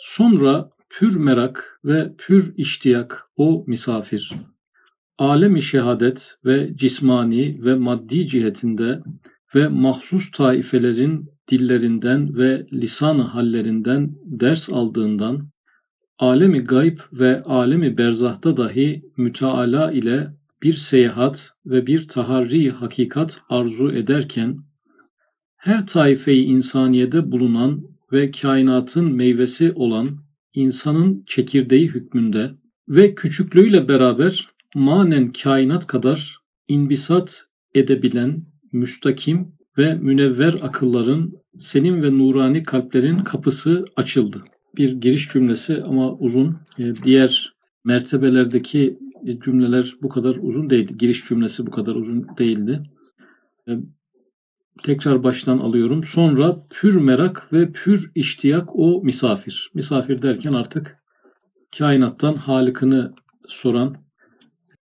Sonra pür merak ve pür iştiyak o misafir. Alemi şehadet ve cismani ve maddi cihetinde ve mahsus taifelerin dillerinden ve lisan hallerinden ders aldığından alemi gayb ve alemi berzahta dahi müteala ile bir seyahat ve bir taharri hakikat arzu ederken her taifeyi insaniyede bulunan ve kainatın meyvesi olan insanın çekirdeği hükmünde ve küçüklüğüyle beraber manen kainat kadar inbisat edebilen müstakim ve münevver akılların, senin ve nurani kalplerin kapısı açıldı. Bir giriş cümlesi ama uzun. E, diğer mertebelerdeki cümleler bu kadar uzun değildi. Giriş cümlesi bu kadar uzun değildi. Tekrar baştan alıyorum. Sonra pür merak ve pür iştiyak o misafir. Misafir derken artık kainattan halikini soran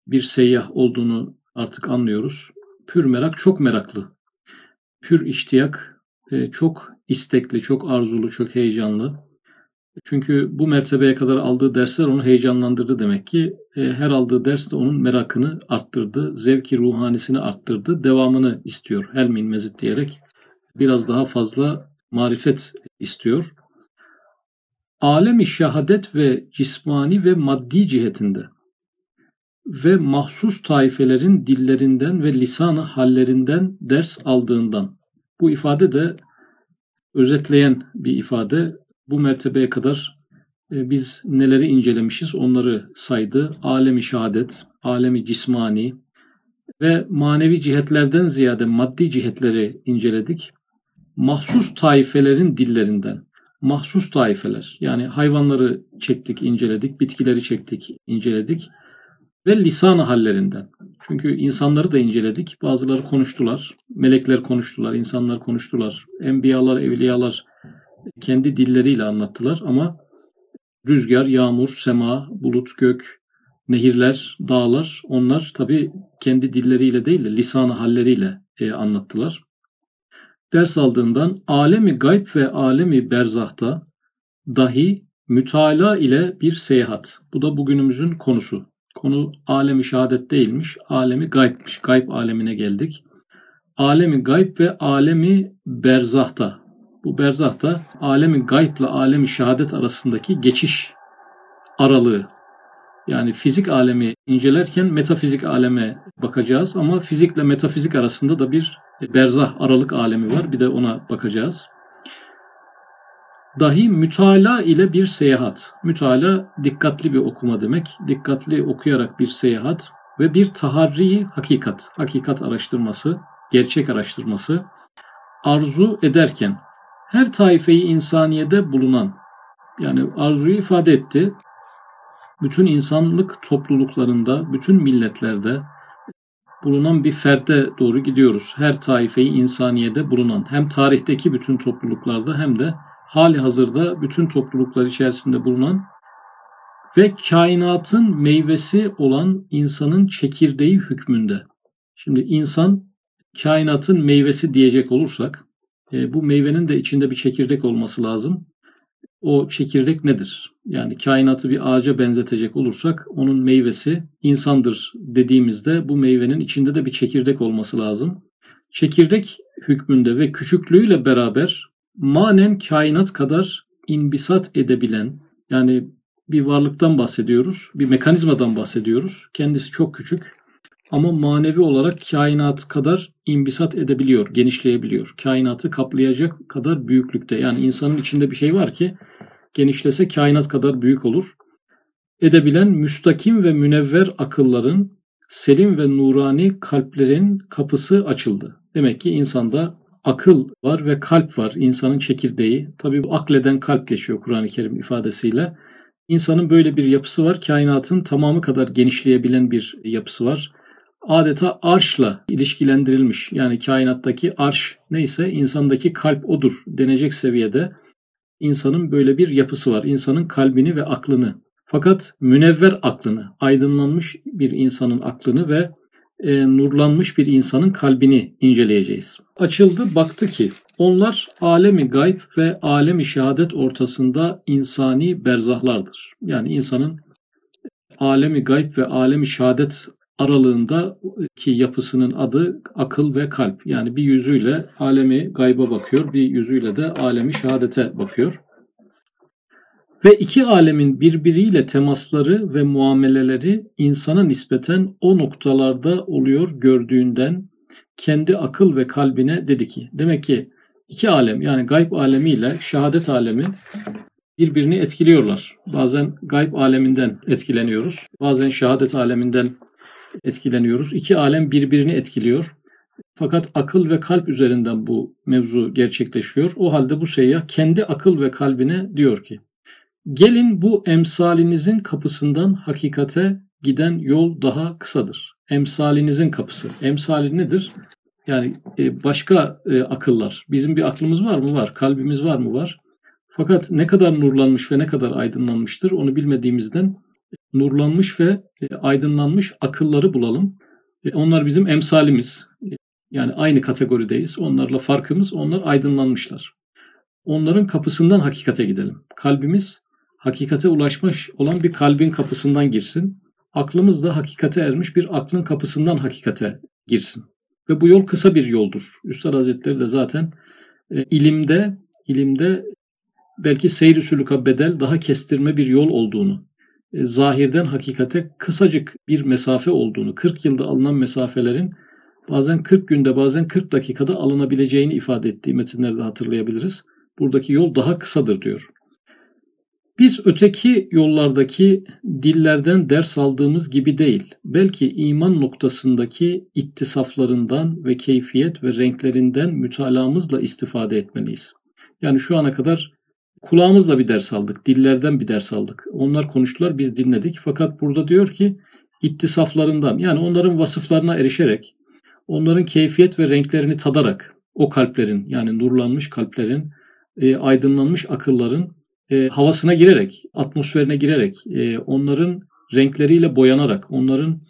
bir seyyah olduğunu artık anlıyoruz. Pür merak çok meraklı. Pür iştiyak e, çok istekli, çok arzulu, çok heyecanlı. Çünkü bu mertebeye kadar aldığı dersler onu heyecanlandırdı demek ki. E, her aldığı ders de onun merakını arttırdı, zevki ruhanisini arttırdı, devamını istiyor. Helmin mezit diyerek biraz daha fazla marifet istiyor. Alemi şehadet ve cismani ve maddi cihetinde ve mahsus taifelerin dillerinden ve lisanı hallerinden ders aldığından. Bu ifade de özetleyen bir ifade. Bu mertebeye kadar e, biz neleri incelemişiz onları saydı. Alemi şehadet, alemi cismani ve manevi cihetlerden ziyade maddi cihetleri inceledik. Mahsus taifelerin dillerinden, mahsus taifeler yani hayvanları çektik, inceledik, bitkileri çektik, inceledik ve lisan hallerinden. Çünkü insanları da inceledik. Bazıları konuştular. Melekler konuştular, insanlar konuştular. Enbiyalar, evliyalar kendi dilleriyle anlattılar ama rüzgar, yağmur, sema, bulut, gök, nehirler, dağlar onlar tabi kendi dilleriyle değil de lisan halleriyle e, anlattılar. Ders aldığından alemi gayb ve alemi berzahta dahi mütala ile bir seyahat. Bu da bugünümüzün konusu. Konu alemi şehadet değilmiş, alemi gaybmiş. Gayb alemine geldik. Alemi gayb ve alemi berzahta. Bu berzahta alemi gayb ile alemi şehadet arasındaki geçiş aralığı. Yani fizik alemi incelerken metafizik aleme bakacağız ama fizikle metafizik arasında da bir berzah aralık alemi var. Bir de ona bakacağız dahi mütala ile bir seyahat. Mütala dikkatli bir okuma demek. Dikkatli okuyarak bir seyahat ve bir taharri hakikat, hakikat araştırması, gerçek araştırması arzu ederken her taifeyi insaniyede bulunan yani arzuyu ifade etti. Bütün insanlık topluluklarında, bütün milletlerde bulunan bir ferde doğru gidiyoruz. Her taifeyi insaniyede bulunan hem tarihteki bütün topluluklarda hem de hali hazırda bütün topluluklar içerisinde bulunan ve kainatın meyvesi olan insanın çekirdeği hükmünde. Şimdi insan kainatın meyvesi diyecek olursak e, bu meyvenin de içinde bir çekirdek olması lazım. O çekirdek nedir? Yani kainatı bir ağaca benzetecek olursak onun meyvesi insandır dediğimizde bu meyvenin içinde de bir çekirdek olması lazım. Çekirdek hükmünde ve küçüklüğüyle beraber manen kainat kadar inbisat edebilen yani bir varlıktan bahsediyoruz, bir mekanizmadan bahsediyoruz. Kendisi çok küçük ama manevi olarak kainat kadar inbisat edebiliyor, genişleyebiliyor. Kainatı kaplayacak kadar büyüklükte. Yani insanın içinde bir şey var ki genişlese kainat kadar büyük olur. Edebilen müstakim ve münevver akılların, selim ve nurani kalplerin kapısı açıldı. Demek ki insanda akıl var ve kalp var. insanın çekirdeği. Tabii bu akleden kalp geçiyor Kur'an-ı Kerim ifadesiyle. İnsanın böyle bir yapısı var. Kainatın tamamı kadar genişleyebilen bir yapısı var. Adeta arşla ilişkilendirilmiş. Yani kainattaki arş neyse insandaki kalp odur denecek seviyede insanın böyle bir yapısı var. İnsanın kalbini ve aklını fakat münevver aklını, aydınlanmış bir insanın aklını ve e, nurlanmış bir insanın kalbini inceleyeceğiz. Açıldı baktı ki onlar alemi gayb ve alemi şehadet ortasında insani berzahlardır. Yani insanın alemi gayb ve alemi şehadet aralığında ki yapısının adı akıl ve kalp. Yani bir yüzüyle alemi gayba bakıyor, bir yüzüyle de alemi şehadete bakıyor. Ve iki alemin birbiriyle temasları ve muameleleri insana nispeten o noktalarda oluyor gördüğünden kendi akıl ve kalbine dedi ki. Demek ki iki alem yani gayb alemiyle şehadet alemi birbirini etkiliyorlar. Bazen gayb aleminden etkileniyoruz. Bazen şehadet aleminden etkileniyoruz. İki alem birbirini etkiliyor. Fakat akıl ve kalp üzerinden bu mevzu gerçekleşiyor. O halde bu seyyah kendi akıl ve kalbine diyor ki Gelin bu emsalinizin kapısından hakikate giden yol daha kısadır. Emsalinizin kapısı. Emsali nedir? Yani e, başka e, akıllar. Bizim bir aklımız var mı? Var. Kalbimiz var mı? Var. Fakat ne kadar nurlanmış ve ne kadar aydınlanmıştır onu bilmediğimizden nurlanmış ve e, aydınlanmış akılları bulalım. Onlar bizim emsalimiz. Yani aynı kategorideyiz. Onlarla farkımız onlar aydınlanmışlar. Onların kapısından hakikate gidelim. Kalbimiz hakikate ulaşmış olan bir kalbin kapısından girsin. Aklımız da hakikate ermiş bir aklın kapısından hakikate girsin. Ve bu yol kısa bir yoldur. Üstad Hazretleri de zaten e, ilimde ilimde belki seyri sülüka bedel daha kestirme bir yol olduğunu, e, zahirden hakikate kısacık bir mesafe olduğunu, 40 yılda alınan mesafelerin bazen 40 günde bazen 40 dakikada alınabileceğini ifade ettiği metinlerde hatırlayabiliriz. Buradaki yol daha kısadır diyor. Biz öteki yollardaki dillerden ders aldığımız gibi değil, belki iman noktasındaki ittisaflarından ve keyfiyet ve renklerinden mütalamızla istifade etmeliyiz. Yani şu ana kadar kulağımızla bir ders aldık, dillerden bir ders aldık. Onlar konuştular, biz dinledik. Fakat burada diyor ki ittisaflarından yani onların vasıflarına erişerek, onların keyfiyet ve renklerini tadarak o kalplerin yani nurlanmış kalplerin, e, aydınlanmış akılların e, havasına girerek, atmosferine girerek, e, onların renkleriyle boyanarak, onların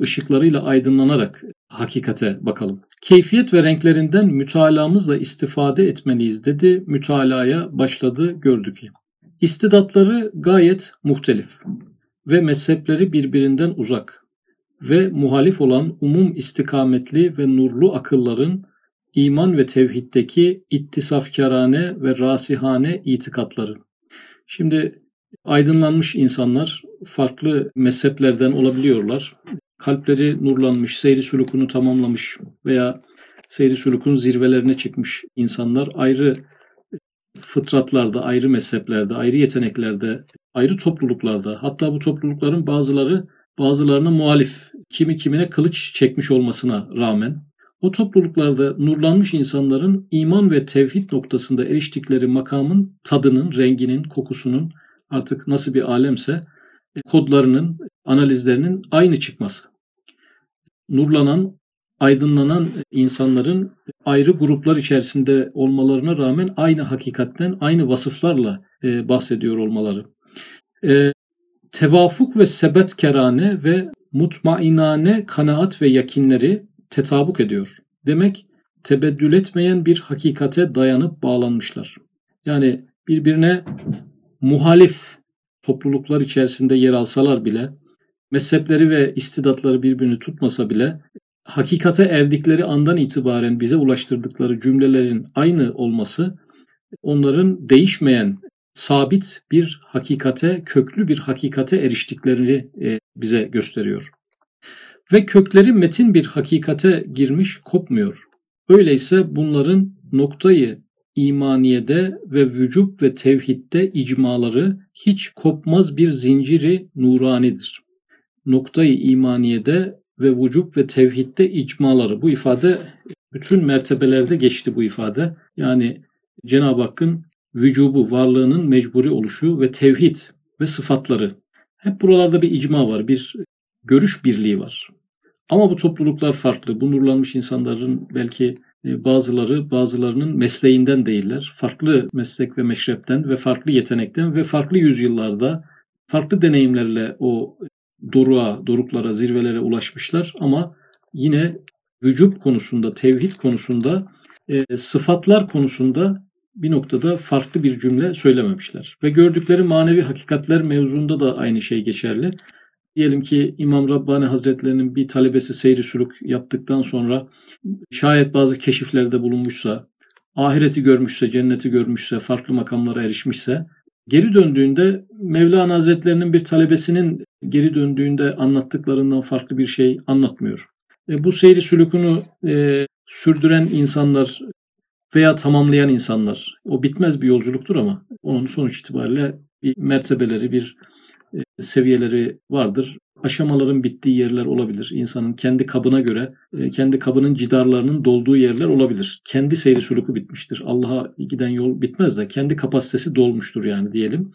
ışıklarıyla aydınlanarak hakikate bakalım. Keyfiyet ve renklerinden mütalamızla istifade etmeliyiz dedi. Mütalaya başladı gördü ki. İstidatları gayet muhtelif ve mezhepleri birbirinden uzak ve muhalif olan umum istikametli ve nurlu akılların iman ve tevhiddeki ittisafkarane ve rasihane itikatları. Şimdi aydınlanmış insanlar farklı mezheplerden olabiliyorlar. Kalpleri nurlanmış, seyri sulukunu tamamlamış veya seyri sulukun zirvelerine çıkmış insanlar ayrı fıtratlarda, ayrı mezheplerde, ayrı yeteneklerde, ayrı topluluklarda hatta bu toplulukların bazıları bazılarına muhalif, kimi kimine kılıç çekmiş olmasına rağmen o topluluklarda nurlanmış insanların iman ve tevhid noktasında eriştikleri makamın tadının, renginin, kokusunun artık nasıl bir alemse kodlarının, analizlerinin aynı çıkması. Nurlanan, aydınlanan insanların ayrı gruplar içerisinde olmalarına rağmen aynı hakikatten, aynı vasıflarla e, bahsediyor olmaları. E, tevafuk ve sebet kerane ve mutmainane kanaat ve yakinleri tetabuk ediyor. Demek tebeddül etmeyen bir hakikate dayanıp bağlanmışlar. Yani birbirine muhalif topluluklar içerisinde yer alsalar bile, mezhepleri ve istidatları birbirini tutmasa bile, hakikate erdikleri andan itibaren bize ulaştırdıkları cümlelerin aynı olması, onların değişmeyen, sabit bir hakikate, köklü bir hakikate eriştiklerini e, bize gösteriyor ve kökleri metin bir hakikate girmiş kopmuyor. Öyleyse bunların noktayı imaniyede ve vücub ve tevhidde icmaları hiç kopmaz bir zinciri nuranidir. Noktayı imaniyede ve vücub ve tevhidde icmaları bu ifade bütün mertebelerde geçti bu ifade. Yani Cenab-ı Hakk'ın vücubu, varlığının mecburi oluşu ve tevhid ve sıfatları. Hep buralarda bir icma var, bir görüş birliği var. Ama bu topluluklar farklı. Bu nurlanmış insanların belki e, bazıları bazılarının mesleğinden değiller. Farklı meslek ve meşrepten ve farklı yetenekten ve farklı yüzyıllarda farklı deneyimlerle o doruğa, doruklara, zirvelere ulaşmışlar ama yine vücub konusunda, tevhid konusunda, e, sıfatlar konusunda bir noktada farklı bir cümle söylememişler. Ve gördükleri manevi hakikatler mevzunda da aynı şey geçerli. Diyelim ki İmam Rabbani Hazretlerinin bir talebesi seyri sülük yaptıktan sonra şayet bazı keşiflerde bulunmuşsa, ahireti görmüşse, cenneti görmüşse, farklı makamlara erişmişse, geri döndüğünde Mevlana Hazretlerinin bir talebesinin geri döndüğünde anlattıklarından farklı bir şey anlatmıyor. E, bu seyri sülükünü e, sürdüren insanlar veya tamamlayan insanlar, o bitmez bir yolculuktur ama onun sonuç itibariyle bir mertebeleri, bir seviyeleri vardır. Aşamaların bittiği yerler olabilir. İnsanın kendi kabına göre, e, kendi kabının cidarlarının dolduğu yerler olabilir. Kendi seyri suluku bitmiştir. Allah'a giden yol bitmez de kendi kapasitesi dolmuştur yani diyelim.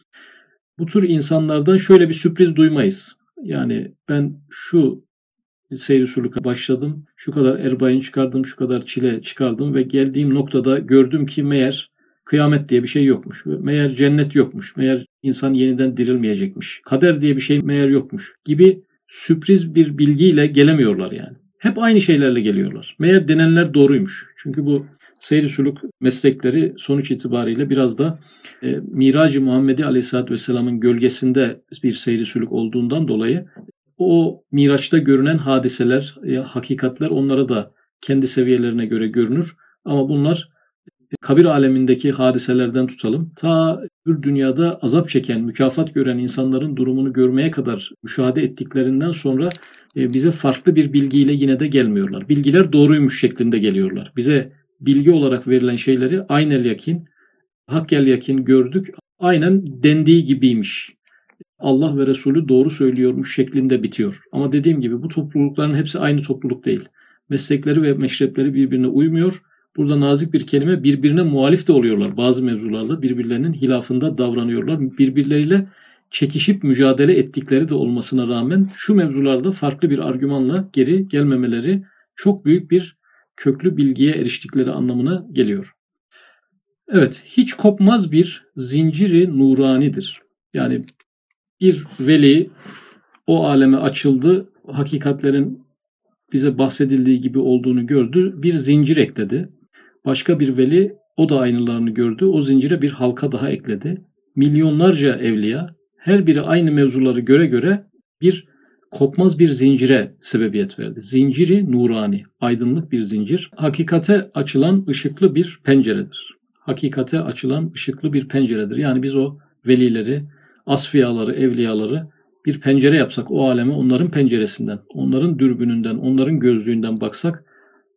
Bu tür insanlardan şöyle bir sürpriz duymayız. Yani ben şu seyri suluka başladım. Şu kadar erbayın çıkardım, şu kadar çile çıkardım ve geldiğim noktada gördüm ki meğer kıyamet diye bir şey yokmuş. Meğer cennet yokmuş. Meğer insan yeniden dirilmeyecekmiş. Kader diye bir şey meğer yokmuş gibi sürpriz bir bilgiyle gelemiyorlar yani. Hep aynı şeylerle geliyorlar. Meğer denenler doğruymuş. Çünkü bu seyri suluk meslekleri sonuç itibariyle biraz da e, Miracı Muhammedi Aleyhisselatü Vesselam'ın gölgesinde bir seyri suluk olduğundan dolayı o Miraç'ta görünen hadiseler, e, hakikatler onlara da kendi seviyelerine göre görünür. Ama bunlar kabir alemindeki hadiselerden tutalım. Ta bir dünyada azap çeken, mükafat gören insanların durumunu görmeye kadar müşahede ettiklerinden sonra e, bize farklı bir bilgiyle yine de gelmiyorlar. Bilgiler doğruymuş şeklinde geliyorlar. Bize bilgi olarak verilen şeyleri aynel yakin, hakkel yakin gördük. Aynen dendiği gibiymiş. Allah ve Resulü doğru söylüyormuş şeklinde bitiyor. Ama dediğim gibi bu toplulukların hepsi aynı topluluk değil. Meslekleri ve meşrepleri birbirine uymuyor Burada nazik bir kelime birbirine muhalif de oluyorlar. Bazı mevzularda birbirlerinin hilafında davranıyorlar. Birbirleriyle çekişip mücadele ettikleri de olmasına rağmen şu mevzularda farklı bir argümanla geri gelmemeleri çok büyük bir köklü bilgiye eriştikleri anlamına geliyor. Evet, hiç kopmaz bir zinciri nuranidir. Yani bir veli o aleme açıldı, hakikatlerin bize bahsedildiği gibi olduğunu gördü, bir zincir ekledi. Başka bir veli o da aynılarını gördü. O zincire bir halka daha ekledi. Milyonlarca evliya her biri aynı mevzuları göre göre bir kopmaz bir zincire sebebiyet verdi. Zinciri nurani, aydınlık bir zincir. Hakikate açılan ışıklı bir penceredir. Hakikate açılan ışıklı bir penceredir. Yani biz o velileri, asfiyaları, evliyaları bir pencere yapsak o aleme onların penceresinden, onların dürbününden, onların gözlüğünden baksak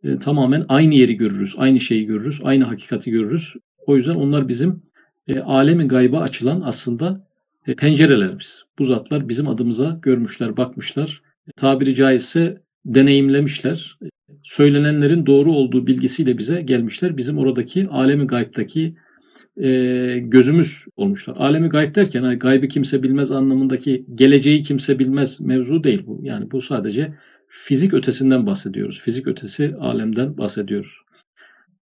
e, tamamen aynı yeri görürüz, aynı şeyi görürüz, aynı hakikati görürüz. O yüzden onlar bizim e, alemi gayba açılan aslında e, pencerelerimiz. Bu zatlar bizim adımıza görmüşler, bakmışlar. E, tabiri caizse deneyimlemişler. E, söylenenlerin doğru olduğu bilgisiyle bize gelmişler. Bizim oradaki alemi gaybtaki e, gözümüz olmuşlar. Alemi gayb derken hani gaybı kimse bilmez anlamındaki geleceği kimse bilmez mevzu değil bu. Yani bu sadece fizik ötesinden bahsediyoruz. Fizik ötesi alemden bahsediyoruz.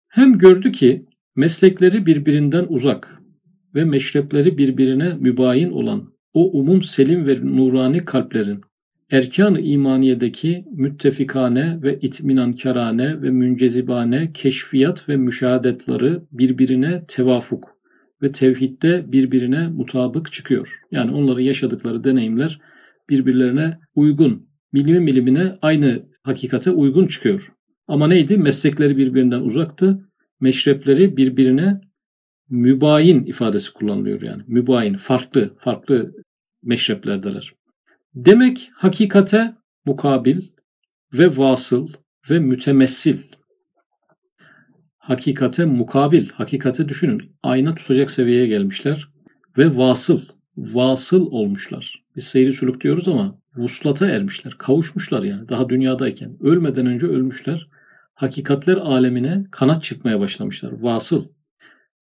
Hem gördü ki meslekleri birbirinden uzak ve meşrepleri birbirine mübayin olan o umum selim ve nurani kalplerin erkan-ı imaniyedeki müttefikane ve itminankarane ve müncezibane keşfiyat ve müşahadetleri birbirine tevafuk ve tevhidde birbirine mutabık çıkıyor. Yani onların yaşadıkları deneyimler birbirlerine uygun milimi milimine aynı hakikate uygun çıkıyor. Ama neydi? Meslekleri birbirinden uzaktı. Meşrepleri birbirine mübayin ifadesi kullanılıyor yani. Mübayin, farklı, farklı meşreplerdeler. Demek hakikate mukabil ve vasıl ve mütemessil. Hakikate mukabil, hakikate düşünün. Ayna tutacak seviyeye gelmişler ve vasıl, vasıl olmuşlar. Biz seyri suluk diyoruz ama vuslata ermişler, kavuşmuşlar yani daha dünyadayken. Ölmeden önce ölmüşler. Hakikatler alemine kanat çıkmaya başlamışlar. Vasıl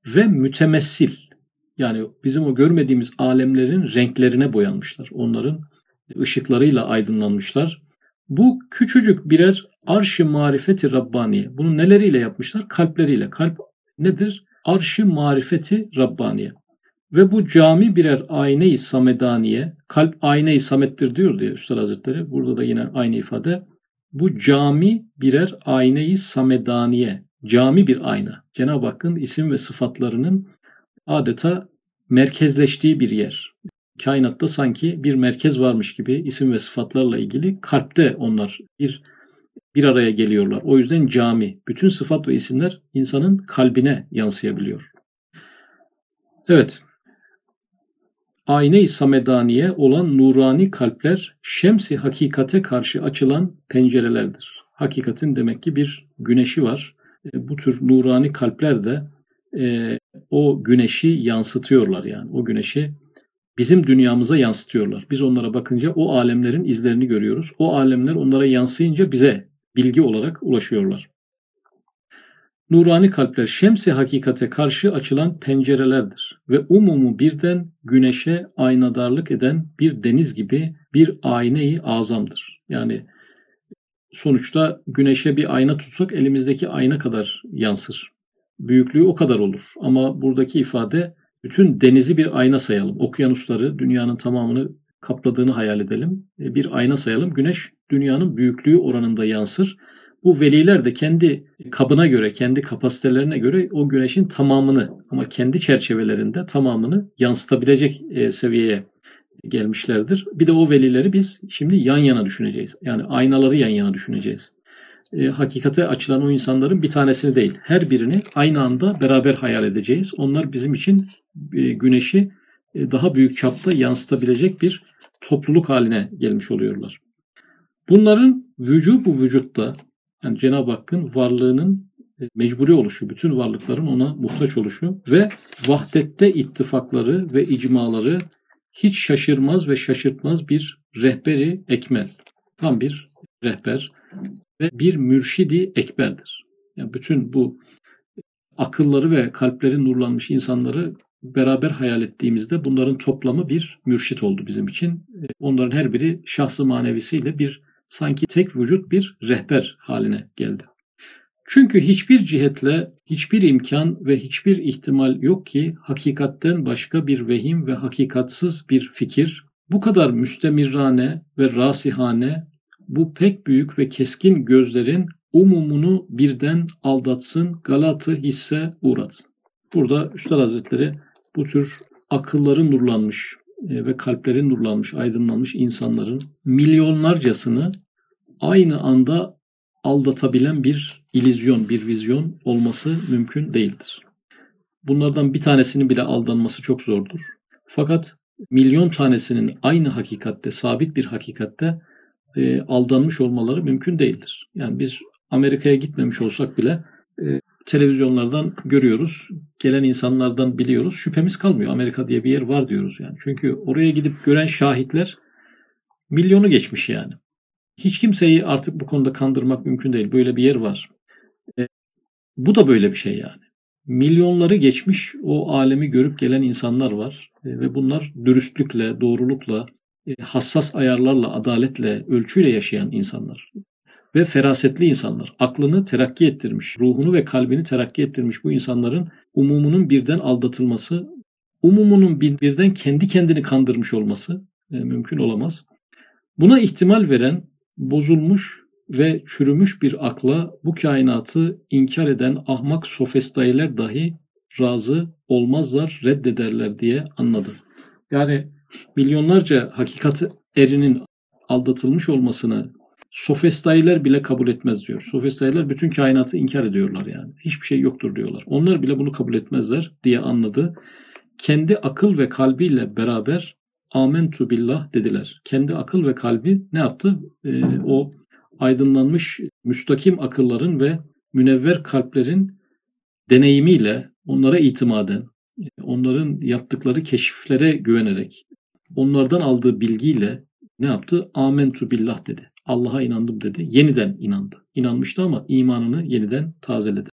ve mütemessil. Yani bizim o görmediğimiz alemlerin renklerine boyanmışlar. Onların ışıklarıyla aydınlanmışlar. Bu küçücük birer arş-ı marifeti Rabbaniye. Bunu neleriyle yapmışlar? Kalpleriyle. Kalp nedir? Arş-ı marifeti Rabbaniye. Ve bu cami birer ayne-i samedaniye, kalp ayne-i samettir diyor diye Üstad Hazretleri. Burada da yine aynı ifade. Bu cami birer ayneyi samedaniye, cami bir ayna. Cenab-ı Hakk'ın isim ve sıfatlarının adeta merkezleştiği bir yer. Kainatta sanki bir merkez varmış gibi isim ve sıfatlarla ilgili kalpte onlar bir bir araya geliyorlar. O yüzden cami, bütün sıfat ve isimler insanın kalbine yansıyabiliyor. Evet, ayne-i samedaniye olan nurani kalpler şemsi hakikate karşı açılan pencerelerdir. Hakikatin demek ki bir güneşi var. E, bu tür nurani kalpler de e, o güneşi yansıtıyorlar yani. O güneşi bizim dünyamıza yansıtıyorlar. Biz onlara bakınca o alemlerin izlerini görüyoruz. O alemler onlara yansıyınca bize bilgi olarak ulaşıyorlar. Nurani kalpler şemsi hakikate karşı açılan pencerelerdir ve umumu birden güneşe aynadarlık eden bir deniz gibi bir ayneyi azamdır. Yani sonuçta güneşe bir ayna tutsak elimizdeki ayna kadar yansır. Büyüklüğü o kadar olur. Ama buradaki ifade bütün denizi bir ayna sayalım. Okyanusları, dünyanın tamamını kapladığını hayal edelim. E, bir ayna sayalım. Güneş dünyanın büyüklüğü oranında yansır. Bu veliler de kendi kabına göre, kendi kapasitelerine göre o güneşin tamamını ama kendi çerçevelerinde tamamını yansıtabilecek e, seviyeye gelmişlerdir. Bir de o velileri biz şimdi yan yana düşüneceğiz. Yani aynaları yan yana düşüneceğiz. E, hakikate açılan o insanların bir tanesini değil, her birini aynı anda beraber hayal edeceğiz. Onlar bizim için e, güneşi e, daha büyük çapta yansıtabilecek bir topluluk haline gelmiş oluyorlar. Bunların vücubu vücutta yani Cenab-ı Hakk'ın varlığının e, mecburi oluşu, bütün varlıkların ona muhtaç oluşu ve vahdette ittifakları ve icmaları hiç şaşırmaz ve şaşırtmaz bir rehberi ekmel. Tam bir rehber ve bir mürşidi ekberdir. Yani bütün bu akılları ve kalpleri nurlanmış insanları beraber hayal ettiğimizde bunların toplamı bir mürşit oldu bizim için. E, onların her biri şahsı manevisiyle bir sanki tek vücut bir rehber haline geldi. Çünkü hiçbir cihetle hiçbir imkan ve hiçbir ihtimal yok ki hakikatten başka bir vehim ve hakikatsız bir fikir bu kadar müstemirrane ve rasihane bu pek büyük ve keskin gözlerin umumunu birden aldatsın, galatı hisse uğratsın. Burada Üstad Hazretleri bu tür akılların nurlanmış ve kalplerin nurlanmış, aydınlanmış insanların milyonlarcasını aynı anda aldatabilen bir ilizyon, bir vizyon olması mümkün değildir. Bunlardan bir tanesinin bile aldanması çok zordur. Fakat milyon tanesinin aynı hakikatte, sabit bir hakikatte e, aldanmış olmaları mümkün değildir. Yani biz Amerika'ya gitmemiş olsak bile e, televizyonlardan görüyoruz. Gelen insanlardan biliyoruz. Şüphemiz kalmıyor. Amerika diye bir yer var diyoruz yani. Çünkü oraya gidip gören şahitler milyonu geçmiş yani. Hiç kimseyi artık bu konuda kandırmak mümkün değil. Böyle bir yer var. E, bu da böyle bir şey yani. Milyonları geçmiş o alemi görüp gelen insanlar var. E, ve bunlar dürüstlükle, doğrulukla, e, hassas ayarlarla, adaletle, ölçüyle yaşayan insanlar ve ferasetli insanlar. Aklını terakki ettirmiş, ruhunu ve kalbini terakki ettirmiş bu insanların umumunun birden aldatılması, umumunun birden kendi kendini kandırmış olması e, mümkün olamaz. Buna ihtimal veren bozulmuş ve çürümüş bir akla bu kainatı inkar eden ahmak sofistayler dahi razı olmazlar, reddederler diye anladı. Yani milyonlarca hakikat erinin aldatılmış olmasını sofistayler bile kabul etmez diyor. Sofistayler bütün kainatı inkar ediyorlar yani. Hiçbir şey yoktur diyorlar. Onlar bile bunu kabul etmezler diye anladı. Kendi akıl ve kalbiyle beraber amentu billah dediler. Kendi akıl ve kalbi ne yaptı? Ee, o aydınlanmış müstakim akılların ve münevver kalplerin deneyimiyle onlara itimaden, onların yaptıkları keşiflere güvenerek, onlardan aldığı bilgiyle ne yaptı? Amentu billah dedi. Allah'a inandım dedi. Yeniden inandı. İnanmıştı ama imanını yeniden tazeledi.